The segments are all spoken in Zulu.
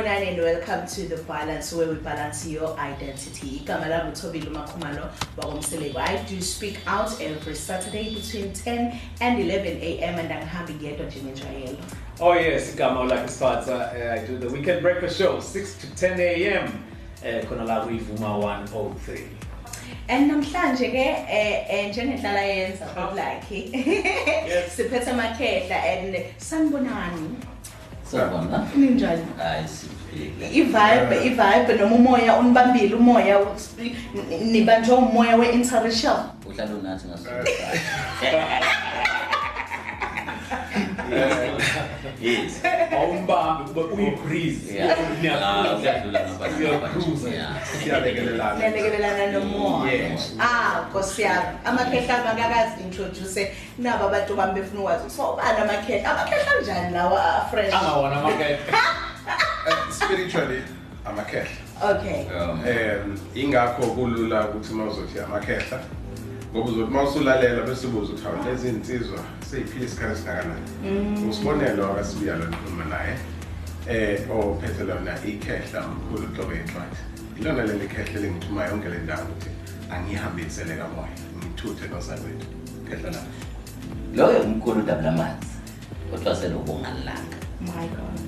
Sanibonani and welcome to The Balance where we balance your identity. Igama lami uThobile Makhumalo wakomseleko. I do speak out every Saturday between 10 and 11 a.m. and angihambi ngedwa nje ngenjwayelo. Oh yes, igama Siphatha. Uh, I do the weekend breakfast show 6 to 10 a.m. Uh, khona la kuyivuma 103. And namhlanje ke eh eh njengendlala yenza like Yes. siphethe amakhehla and sanibonani. Sawubona. Ninjani? Hayi siphile. i-vibe i-vibe noma umoya unibambile umoya nibanjwe umoya we-interracial Uhlala unathi ngaso. Yes. Awumbambi kube uyibreeze. Yeah. Ah, uyadlula ngapha. Uyakruza. Yeah. Siyalekelelana. niyalekelelana nomoya Yes. ah nkosi yami amakhehla angakazi-introduce nabo abantu bami befuna ukwazi so bani amakhehla amakhehla anjani lawa fresh Angawona amakhehla. Eh, Spiritually amakhehla. okay Um, Um ingakho kulula ukuthi mawuzothi amakhehla ngoba uzothi mawusulalela bese ubuza ukuthi hawu lezi insizwa seyiphila isikhathi esingakanani. Usibonelo akasibuya lo ngikhuluma naye. Eh ophethe lona ikhehla umkhulu Dlobo encwadi. Ilona leli khehla lengithuma yonke le ndawo ukuthi angihambisele kamoya. Ngithuthe nosakwethu. Khehla la. Loyo umkhulu dabula amanzi. Kodwa selobongalanga. my god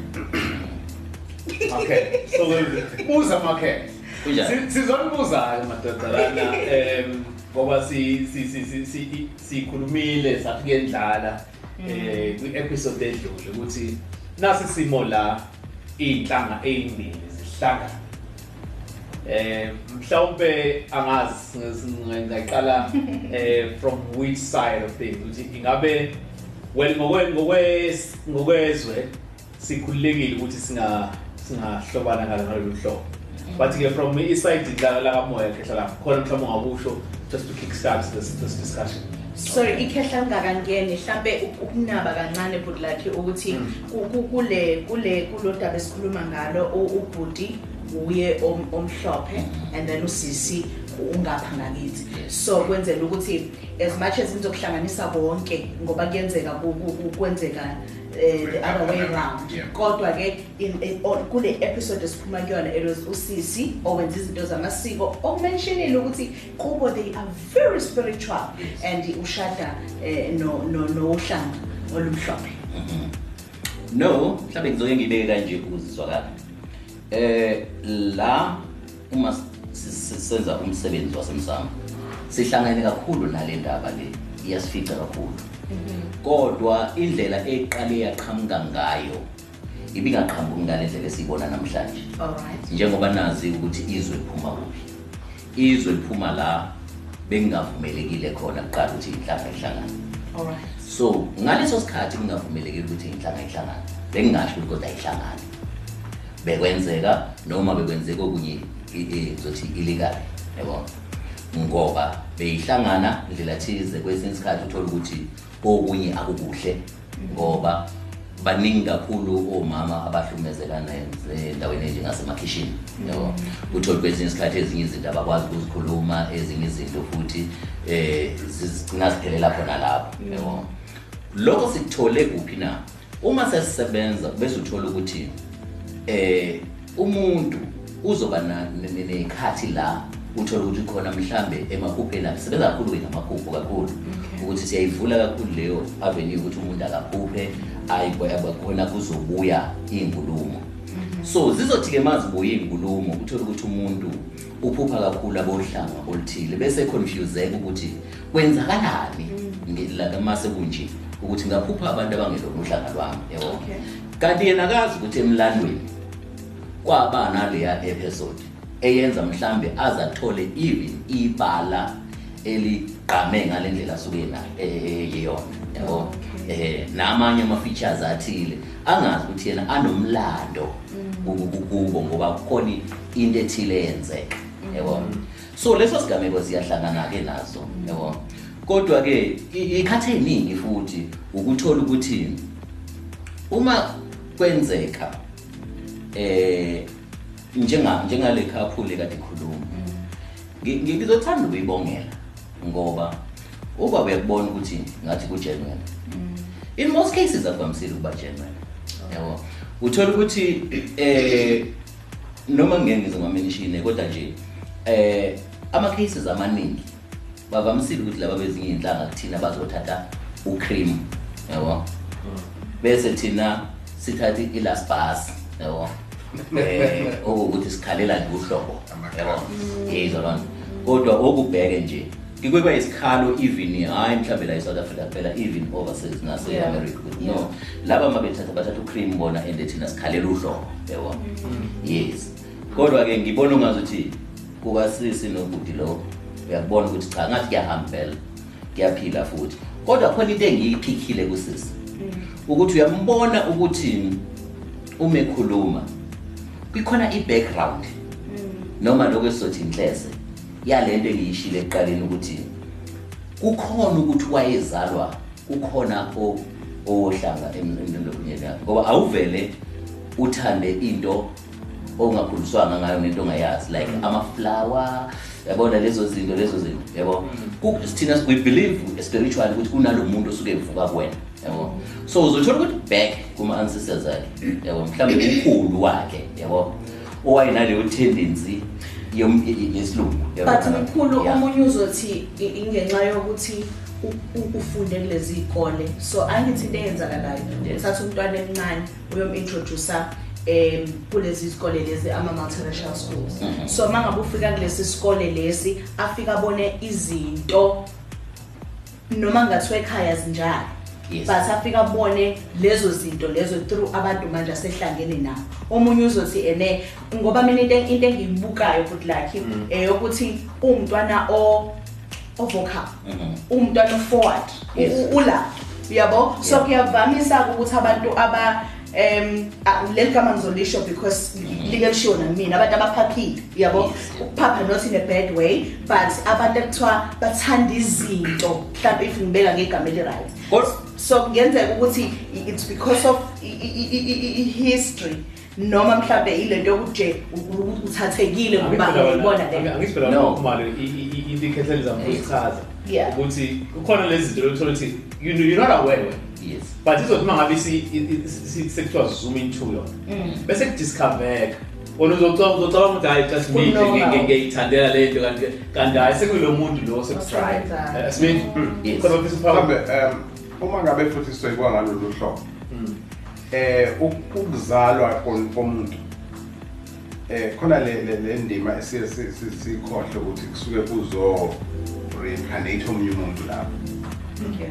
Okay. So uza amakhehla. Kunjani? Si- Sizonibuza madoda lana em ngoba si si si si si sikhulumile sathi kuyendlala eh kwi episode edlule ukuthi nasi simo la inhlanga ezimbili zihlangana. Eh mhlawumbe angazi ngingaqala eh from which side of things ukuthi ingabe well ngokwe ngokwe ngokwezwe sikhululekile ukuthi singa singahlobana ngalo ngalolu hlobo. But ke from iside la la kamoya khehla la khona mhlawumbe ungakusho just to kickstart this this discussion. Sorry ikhehla lingakangeni mhlambe ukunaba kancane but like ukuthi ku- ku- kule kule kulodaba esikhuluma ngalo u- ubhuti uye om- omhlophe and then usisi ungapha ngakithi Yes. so kwenzela ukuthi as much as nizokuhlanganisa konke ngoba kuyenzeka ku- ku- ku- kwenzeka eh, the other way round Yeah. kodwa ke in- in- on- kule episode esiphuma kuyona it was usisi owenza izinto zamasiko okumentionile ukuthi kubo they are very spiritual Yes. and ushada eh, no no nohlanga olumhlophe No, mhlawumbe ngizoke ngibeke kanje ukuzizwakala. Eh la uma si- si- senza umsebenzi wasemsamo. Sihlangene kakhulu nale ndaba le. Iyasifica kakhulu. Kodwa indlela eqale yaqhamuka ngayo ibingaqhamuki ngale ndlela esiyibona namhlanje. alright. Njengoba nazi ukuthi izwe liphuma kuphi. Izwe liphuma la bengingavumelekile khona kuqala ukuthi inhlanga ihlangane. Alright. So ngaleso sikhathi kungavumelekile ukuthi inhlanga ihlangane. Bengingasho ukuthi kodwa ihlangane bekwenzeka noma bekwenzeka okunye. i- i- ngizothi ilikali yabo? Ngoba beyihlangana indlela thize kwesinye isikhathi uthola ukuthi okunye akukuhle ngoba baningi kakhulu omama abahlukumezekana endaweni enjengasemakhishini yabo? Uthole kwesinye isikhathi ezinye izinto abakwazi ukuzikhuluma ezinye izinto futhi eh zigcina ziphelela khona lapho yabo? Lokho sikuthole kuphi na? Uma sesisebenza bese uthola ukuthi eh umuntu uzoba na- ne- ne- nekhathi la uthola ukuthi khona mhlambe emaphupheni akhe sebenza kakhulu ke ngamaphupho kakhulu ukuthi siyayivula kakhulu leyo avenue ukuthi umuntu akaphuphe khona kuzobuya iy'nkulumo so zizothi-ke mazibuya iy'nkulumo uthole ukuthi umuntu uphupha kakhulu abohlanga oluthile bese confuseka ukuthi kwenzakalani mase kunje ukuthi ngaphupha abantu abangelona uhlanga lwami yabo? Okay. kanti yena akazi ukuthi emlandweni kwaba naleya episode eyenza mhlambe aze athole even ibala eligqame ngale ndlela asuke na eyeyona yabo? Eh namanye ama features athile angazi ukuthi yena anomlando kubo kubo ngoba kukhona into ethile eyenzeka yabo? So leso sigameko siyahlangana ke nazo yabo? Kodwa ke ikhathe eziningi futhi ukuthola ukuthi uma kwenzeka eh njenga njengale couple kade ikhuluma ngi- ngizothanda ukuyibongela ngoba uba uyakubona ukuthi ngathi ku genuine in most cases akuvamisile ukuba genuine. Yabo. Uthola ukuthi eh noma ngeke ngize ngamenishine kodwa nje eh ama cases amaningi bavamisile ukuthi laba bezinye inhlanga kuthina bazothatha ucream. Yabo. Bese thina sithatha ilas bus. Yabo eh ukuthi sikhalela nje uhlobo yabo? Yezwa lona kodwa okubheke nje kikwe isikhalo even hayi mhlawumbe la eSouth Africa phela even overseas nase Yeah. America no laba mabethatha bathatha ucream bona and thina sikhalela uhlobo yabo? Yes. Kodwa ke ngibona ungazuthi kukasisi nobudi lo uyakubona ukuthi cha ngathi kuyahambela kuyaphila futhi. Kodwa khona into engiyiphikhile kusisi ukuthi uyambona ukuthi uma ekhuluma kukhona i-background noma lokho esizothi inhlese yalento engiyishilo ekuqaleni ukuthi kukhona ukuthi wayezalwa kukhona o- owohlanga emlobunyeni yakhe ngoba awuvele uthande into ongakhuliswanga ngayo nento ongayazi like ama-flower yabona lezo zinto lezo zinto yabo Ku- thina we believe spiritually ukuthi kunalo muntu osuke evuka kuwena yabo so uzothola ukuthi back kuma-ancestors akhe yabo mhlawumbe umkhulu wakhe yabo owayenaleyo tendency yom- ye- ye- yesilungu yabo. but mkhulu Yeah. omunye uzothi i- ingenxa yokuthi u- u- ufunde kulezi ikole so angithi into eyenzakalayo Yes. uthatha umntwana emncane uyom-introducer um kulezi zikole lezi ama-multiracial schools Mhm. so uma ngabe ufika kulesi sikole lesi afike abone izinto noma kungathiwa ekhaya zinjalo Yes. but afike abone lezo zinto lezo through abantu manje asehlangene nabo omunye uzothi ene ngoba mina into into engiyibukayo futhi lakhi eyokuthi umntwana o ovocal Mhm. umntwana forward Yes. ula uyabo so Yeah. kuyavamisa ukuthi abantu aba um le gama ngizolisho because like lishiwo namina abantu abaphaphile yabo Yes. ukuphapha not in a bad way but abantu ekuthiwa bathanda izinto mhlawumbe if ngibeka ngegama eli-right Kodwa- so kungenzeka ukuthi i- it's because of i- i- i- i- i- history noma mhlawumbe ilento yokuthi nje u- u- uthathekile ngoba uyayibona le angithi phela No. nokumali into ikhethela zamkhuthaza Yeah. ukuthi kukhona lezi zinto lokuthola ukuthi you know, you're not aware wena yes but izothi uma ngabe si- i- i- si- sekuthiwa zoom into yona bese kudiscoveka wona uzocabanga uzocabanga ukuthi hayi just me Kunoka. nje nge- ngiyayithandela le nto kanti kanti hayi sekulo muntu lo Osebenzayo. sekutribe smith Yes. khona ofisa mhlawumbe uphawu um uma ngabe futhi soyikwa ngalolu hlobo. Eh uk- ukuzalwa kon- komuntu. Eh khona le le- le ndima esiye si- si- sikhohle ukuthi kusuke kuzo reincarnate omunye umuntu lapho.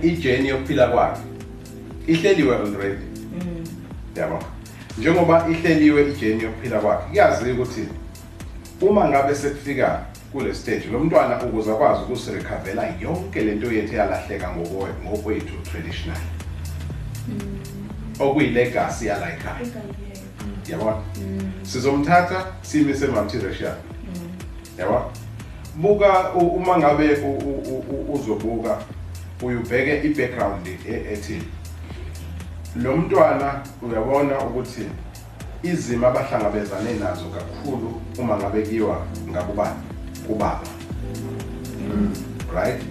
Ijeni yokuphila kwakhe. Ihleliwe already. Yabo. Njengoba ihleliwe ijeni yokuphila kwakhe kuyaziwa ukuthi uma ngabe sekufika kule stage lo mntwana ukuze akwazi ukusirecovela yonke lento yethu yalahleka ngokwe- ngokwethu traditional. Okuyilegacy yala ekhaya yabona sizomthatha simise multiracial yabona buka uma ngabe uzobuka uyubheke i-background e- ethile lo mntwana uyabona ukuthi izimo abahlangabezane nazo kakhulu uma ngabe kiwa ngakubani? Kubaba. Right?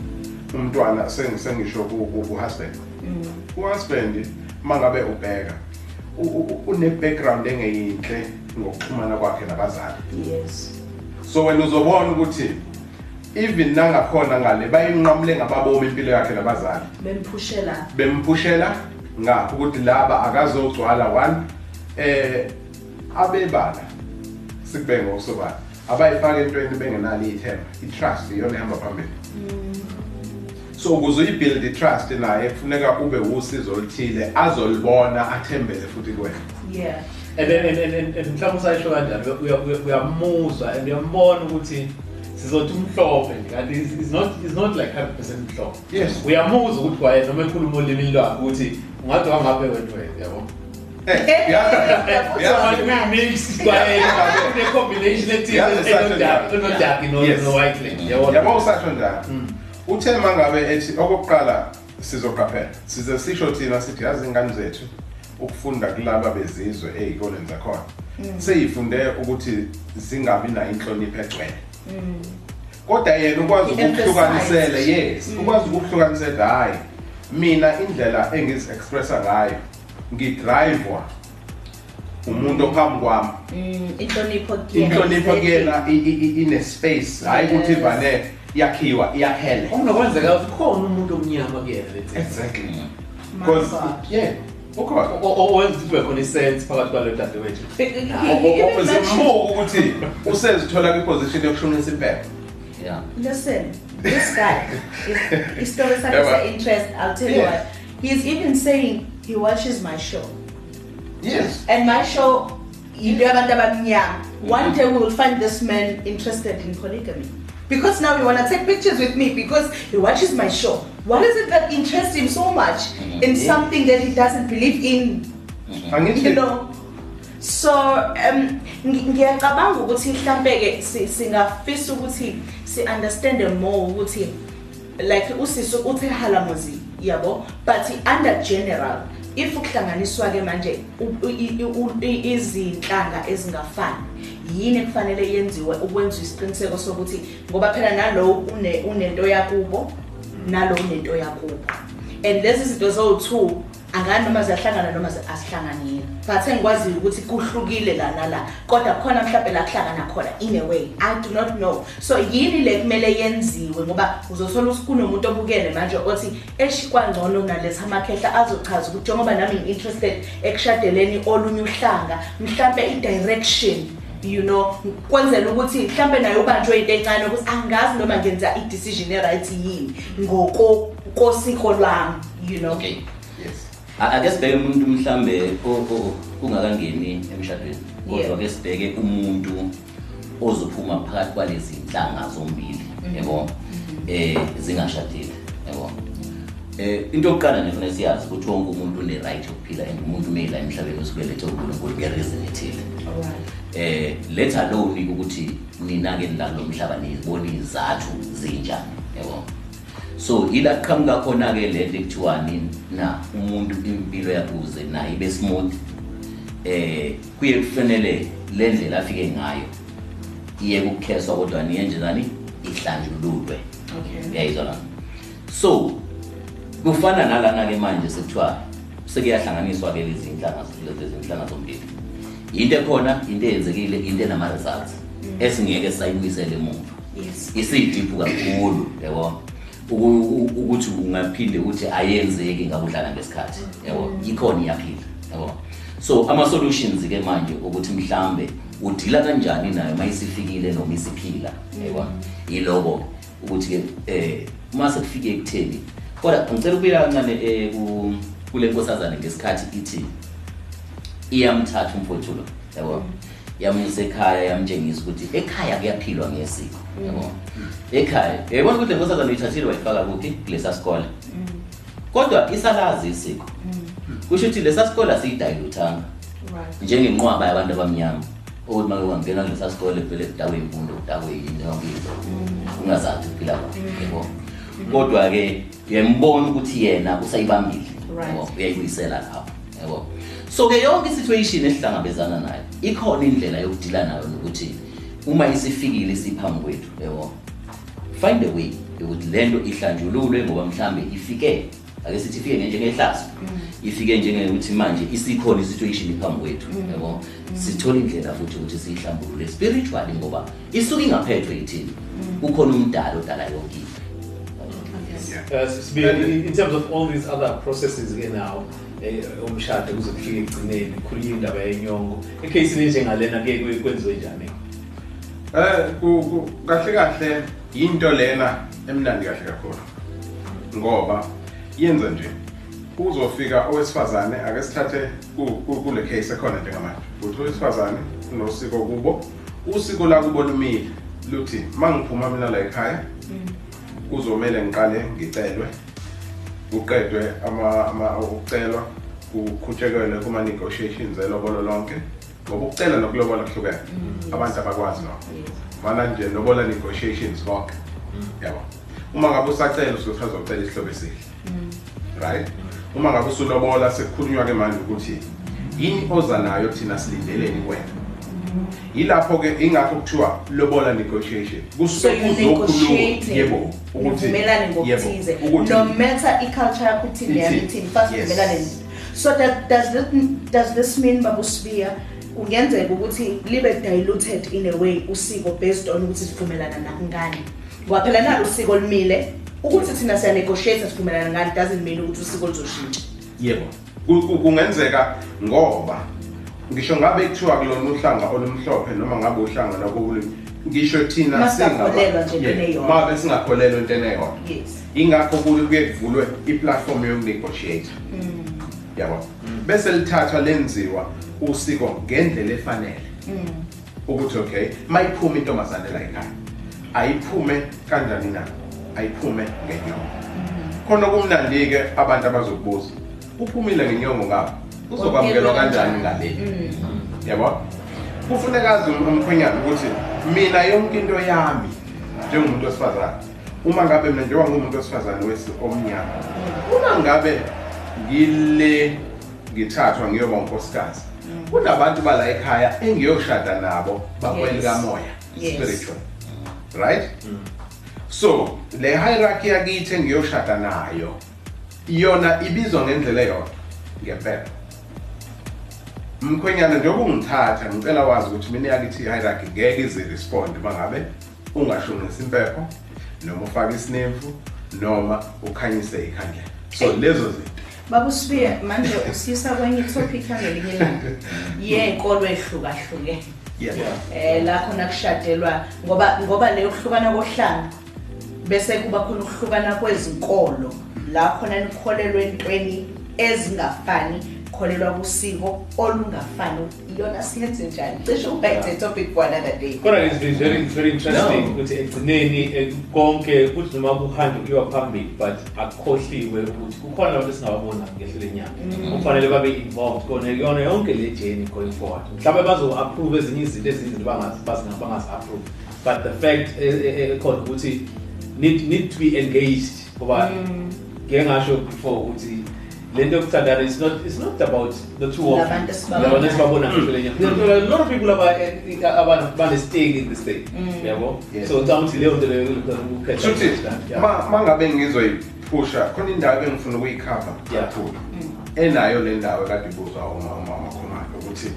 Umntwana seng- sengisho ku- ku- ku-husband u-husband uma ngabe ubheka u- u- une-background engeyinhle ngokuxhumana kwakhe nabazali. Yes. So wena uzobona ukuthi even nangakhona ngale bayinqamule ngababomi impilo yakhe nabazali. Bemphushela bemphushela ngapho ukuthi laba akazogcwala one eh abebala sikubeke ngosobala abayifaka entweni bengenalo ithemba i-trust iyona ehamba phambili. So ukuze uyibuild i-trust naye kufuneka ube usizo oluthile azolibona athembele futhi kuwena. Yeah. And then and and and- and mhlawumbe usayisho kanjani? Uya- uya- uyamuzwa and uyambona ukuthi sizothi umhlophe nje kanti is- is not is not like 100% mhlophe. Yes. uyamuzwa ukuthi waye noma ekhuluma olimini lwakhe ukuthi ungathi wangaphe wena wena yabo Eh, yazi- yazi- So we mix kwaye the combination ethile Yazi enodaki exactly. enodaki no Yes. no white lane yabo yabo usasho njalo uthe mangabe ethi okokuqala sizoqaphela. Size sisho thina sithi yazi ingane zethu ukufunda kulaba bezizwe ey'koleni zakhona seyifunde ukuthi zingabi nayo inhlonipho egcwele. Kodwa yena ukwazi ukuhlukanisela yes ukwazi ukuhlukanisela hayi mina indlela engizi-expressa ngayo ngidrivwa umuntu ophambi kwami Mm, inhlonipho kuyena inhlonipho exactly. kuyena i- i- i- ine-space hhayi ukuthi Yes. ivane yakhiwa iyakhele Okungakwenzeka ukuthi khona umuntu omnyama kuyena lethe. exactly My because God. yeah ukhona Owenza ukuthi kube khona isense phakathi kwalo dadewethu. He- he- he even mentioned- zimbuka ukuthi usezithola kwiposition yokushonisa impepho yeah Listen, this guy, his, his story Yeah, interest. I'll tell you what. He's even saying he watches my show, yes and my show, abamnyama. One day we will find this man interested in polygamy. Because now he wanna take pictures with me because he watches my show. What is it that interests him so much Mhm. in Yeah. something that he doesn't believe in? you angithi know so um ngi- ngiyacabanga ukuthi mhlambe ke si- singafisa ukuthi si understand more ukuthi like usisi uthi halamuzi yabo? But under general if kuhlanganiswa ke manje u- i- i- u- i- izinhlanga ezingafani yini ekufanele yenziwe ukwenza isiqiniseko sokuthi ngoba phela nalo une unento yakubo nalo unento yakubo. And lezi zinto zowu-two angani noma ziyahlangana noma zi- azihlanganile. But engikwaziyo ukuthi kuhlukile la nala kodwa khona mhlawumbe la kuhlangana khona in a way i do not know. So yini le kumele yenziwe? Ngoba uzothola ukuthi kunomuntu obukele manje othi eshikwa ngcono naletha amakhehla azochaza ukuthi njengoba nami ngi-interested ekushadeleni olunye uhlanga mhlawumbe i-direction you know kwenzela ukuthi mhlambe naye ubanjwe into encane ukuthi angazi noma ngenza i-decision e-right yini ngokosiko lwami you know. Okay. yes A- ake sibheke umuntu mhlambe kungakangeni emshadweni. Kodwa ke sibheke umuntu ozophuma phakathi kwalezi inhlanga zombili yabo eh zingashadile yabo eh into yokuqala nje kufanele siyazi ukuthi wonke umuntu une right yokuphila and umuntu umela emhlabeni usukelethe uNkulunkulu ngereason ethile eh let alone ukuthi nina ke nilalo mhlaba nizibona izathu zinjani yabo so ila qhamuka khona ke le nto ekuthiwani na umuntu impilo yakuze na ibe smooth. Eh kuye kufanele le ndlela afike ngayo iye kukheswa kodwa niyenje nani? Ihlanjululwe. Okay. uyayizwa la? So kufana nalana ke manje sekuthiwa sekuyahlanganiswa ke lezi inhlanga lezi inhlanga zombili into ekhona into eyenzekile into enama results esingeke sayibuyisele emuva Yes. isidiphu kakhulu yabo Uku- u- ukuthi ungaphinde ukuthi ayenzeki ngakudlala ngesikhathi. Yabo ikhona iyaphila. Yabo. So ama solutions ke manje ukuthi mhlambe udila kanjani nayo mayisifikile noma isiphila. Yabo. Yiloko ukuthi ke eh mase kufike ekutheni kodwa ngicela ukubika kancane eh ku- kule nkosazana ngesikhathi ithi iyamthatha umfowethu yabo. Yamuse ekhaya yamtshengisa ukuthi ekhaya kuyaphilwa ngesiko yabo? Ekhaya. Yayibona ukuthi le nkosazana uyithathile wayifaka kuphi? Kulesa sikole. Kodwa isalazi isiko. Kusho ukuthi lesa sikole asiyidayiluthanga. Njengenqwaba yabantu abamnyama. Ukuthi make ungangena kulesa sikole vele kudakwe imfundo kudakwe yini yonke into ungazazi ukuphila kwakhe yabo? Kodwa-ke uyambona ukuthi yena usayibambile. Uyayibuyisela lapho yabo? So-ke yonke isituation esihlangabezana nayo ikhona indlela yokudila nayo nokuthi uma isifikile isiphambi kwethu yabo find a way yokuthi le nto ihlanjululwe ngoba mhlambe ifike ake sithi ifike njengehlazo ifike njengekuthi manje isikhona isituation iphambi kwethu yabo sithole indlela futhi ukuthi siyihlambulule spiritually ngoba isuke ingaphethwe yithini kukhona umdala odala yonke into yeah Uh, Sibili, in in terms of all these other processes ke now eh umshado kuze kufike ekugcineni khulunywa indaba yenyongo. Ecase enjengalena ke kwe- kwenziwe njani? Eh ku ku- kahle kahle into lena emnandi kahle kakhulu. Ngoba yenza nje uzofika owesifazane ake sithathe ku- ku- kule case ekhona njengamanje. Uthi owesifazane unosiko kubo, usiko la kubo lumile luthi mangiphuma mina la ekhaya kuzomela ngiqale ngicelwe. Kuqedwe ama ama ukucelwa kuqhutshekelwe kuma negotiations elobolo lonke. Ngoba ukucela nokulobola kuhlukene abantu abakwazi lokho mana nje lobola negotiations konke yabo. Uma ngabe usacela usuke uzocela isihlobo esihle. Right? Uma ngabe usulobola sekukhulunywa ke manje ukuthi yini oza nayo thina silindeleni kuwena yilapho ke ingakho kuthiwa lobola negotiation. So kusuke you kuzokhulunywa negotiate yebo ukuthi nivumelane yebo, ngokuthize. ukuthi no matter i-culture yakho ithini Ithini, yami ithini first yes. vumelane. So that does this does this mean babusibiya kungenzeka ukuthi libe diluted in a way usiko based on ukuthi sivumelana ngani ngoba phela nalo usiko limile ukuthi thina siya negotiate sivumelana ngani doesn't mean ukuthi usiko lizoshintsha. Yebo. Ku- ku- kungenzeka ngoba ngisho ngabe kuthiwa kulona uhlanga olumhlophe noma ngabe uhlanga lokubulimi ngisho thina Masingakholelwa nje Yebo, entweni eyodwa. mabe singakholelwa entweni eyodwa yes. Ingakho kuye kuye kuvulwe iplatform yokunegotiate. Yabo. Bese lithathwa lenziwa usiko ngendlela efanele. Ukuthi okay mayiphuma intombazane la ekhaya ayiphume kanjani na? Ayiphume ngenyongo. Khona kumnandi ke abantu abazokubuza uphumile ngenyongo ngapha uzokwamukelwa kanjani ngabeni yabo? Kufuneka azi um- umkhwenyana ukuthi mina yonke into yami njengomuntu wesifazane. Uma ngabe mina njengoba ngumuntu wesifazane wesi omnyama uma ngabe ngile ngithathwa ngiyoba unkosikazi kunabantu bala ekhaya engiyoshada nabo bakweli Yes. kamoya Yes. spiritual. Right? So le hierarchy yakithi engiyoshada nayo yona ibizwa ngendlela eyodwa ngempela. Mkhwenyana njengoba ungithatha ngicela wazi ukuthi mina yakithi i-hierarchy ngeke ize respond uma ngabe ungashonisi impepho noma ufake isinemfu noma ukhanyise ikhandlela. So lezo zinto. Babusibiya manje usisa kwenye topic yangelinye ilanga. Yenkolo ehlukahlukene yeah. eh la khona kushadelwa ngoba ngoba leyo kuhlukana kohlanga bese kuba khona ukuhlukana kwezinkolo. La khona nikholelwa entweni ezingafani kholelwa kusiko olungafani. Iyona siyenze njani? Cishe ubheke topic for another day. Kodwa it's very very interesting No. ukuthi ekugcineni eh, konke kuthi noma kuhambe kuyiwa phambili but akukhohliwe ukuthi kukhona abantu esingababona ngehlo lenyanga kufanele babe involved kona yona yonke le journey going forward. Mhlawumbe bazo-approve ezinye izinto ezinye izinto bangazi-approve but the fact eh, eh, ekhona ukuthi need, need to be engaged ngoba ngeke ngasho before ukuthi lento yokuthandana it's not it's not about the two of Labantu esibabona. Labantu esibabona ngehlo lenyanga there are a lot of people aba bane-stake in this thing yabo Yes. so ngicabanga ukuthi leyo nto leyo ukhetha Shuthi Yeah. ma ma ngabe ngizoyiphusha khona indawo engifuna ukuyikhava Yeah. kakhulu enayo le ndawo kade ibuzwa uma uma makhona ukuthi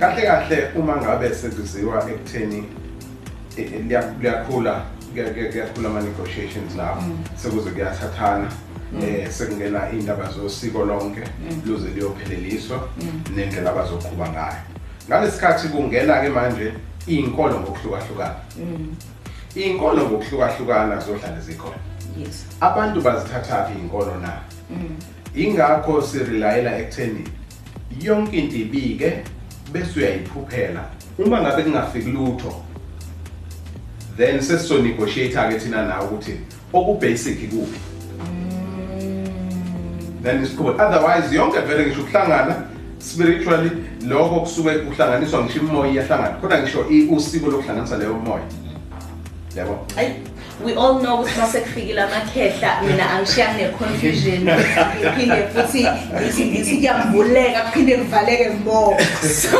kahle kahle uma ngabe sekuziwa ekutheni eh, eh, liya- liyakhula kuya- kuya- kuyakhula ama negotiations lapho sekuze kuyathathana eh sekungena indaba zosiko lonke luze liyopheleliswa nendlela abazoqhuba ngayo. Ngalesikhathi kungena ke manje izinkolo ngokuhlukahlukana. Izinkolo ngokuhlukahlukana zohlala zikhona. Yes. Abantu bazithathaphi izinkolo na? Ingakho sirilayela ekutheni yonke into ibike bese uyayiphuphela. Uma ngabe kungafiki lutho then sesizonegotiate ke thina nawe ukuthi okubasic ikuphi then isiqhubeke otherwise yonke vele ngisho ukuhlangana spiritually lokho kusuke kuhlanganiswa ngisho imoya iyahlangana. Kodwa ngisho i- usiko lokuhlanganisa leyo moya. Yabo? Ay, we all know ukuthi masekufikile amakhehla mina angishiyani ne-confusion. Ngiphinde futhi ngithi ngithi kuyambuleka kuphinde kuvaleke more so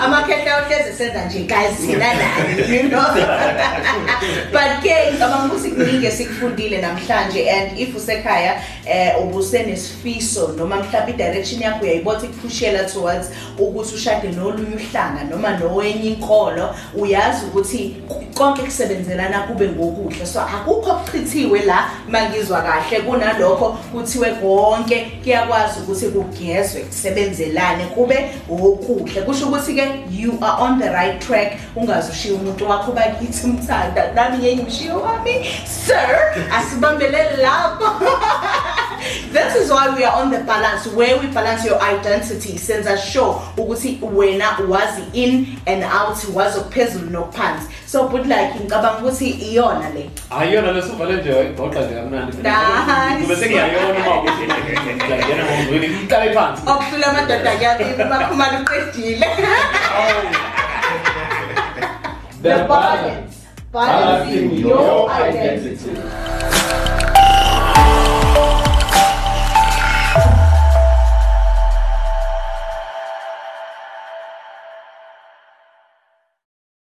amakhehla ohlezi senza nje guys sina nani you know? but ke ngicabanga ukuthi kuningi esikufundile namhlanje and if usekhaya eh ubusenesifiso noma mhlawumbe i-direction yakho uyayibona ikuphushela towards ukuthi ushade nolunye uhlanga noma nowenye inkolo uyazi ukuthi konke kusebenzelana kube ngokuhle. So akukho okuchithiwe la mangizwa kahle kunalokho kuthiwe konke kuyakwazi ukuthi kugezwe kusebenzelane kube okuhle. Kusho ukuthi ke you are on the right track. Ungaze ushiye umuntu wakho bakithi umthanda nami ngeke ngimshiye wami. Sir asibambelele lapho This is why we are on the balance where we balance your identity. Senza sure ukuthi wena wazi in and out wazi okuphezulu nokuphansi. So but like ngicabanga ukuthi iyona le. Hayi yona lesuvale nje wayigoqa nje kamnandi. Kube sengiyayona uma ukuthi ngiyangena ngomzweni ngiqale phansi okudlula amadoda kuyabibi bakhumala uqedile the balance finding your identity.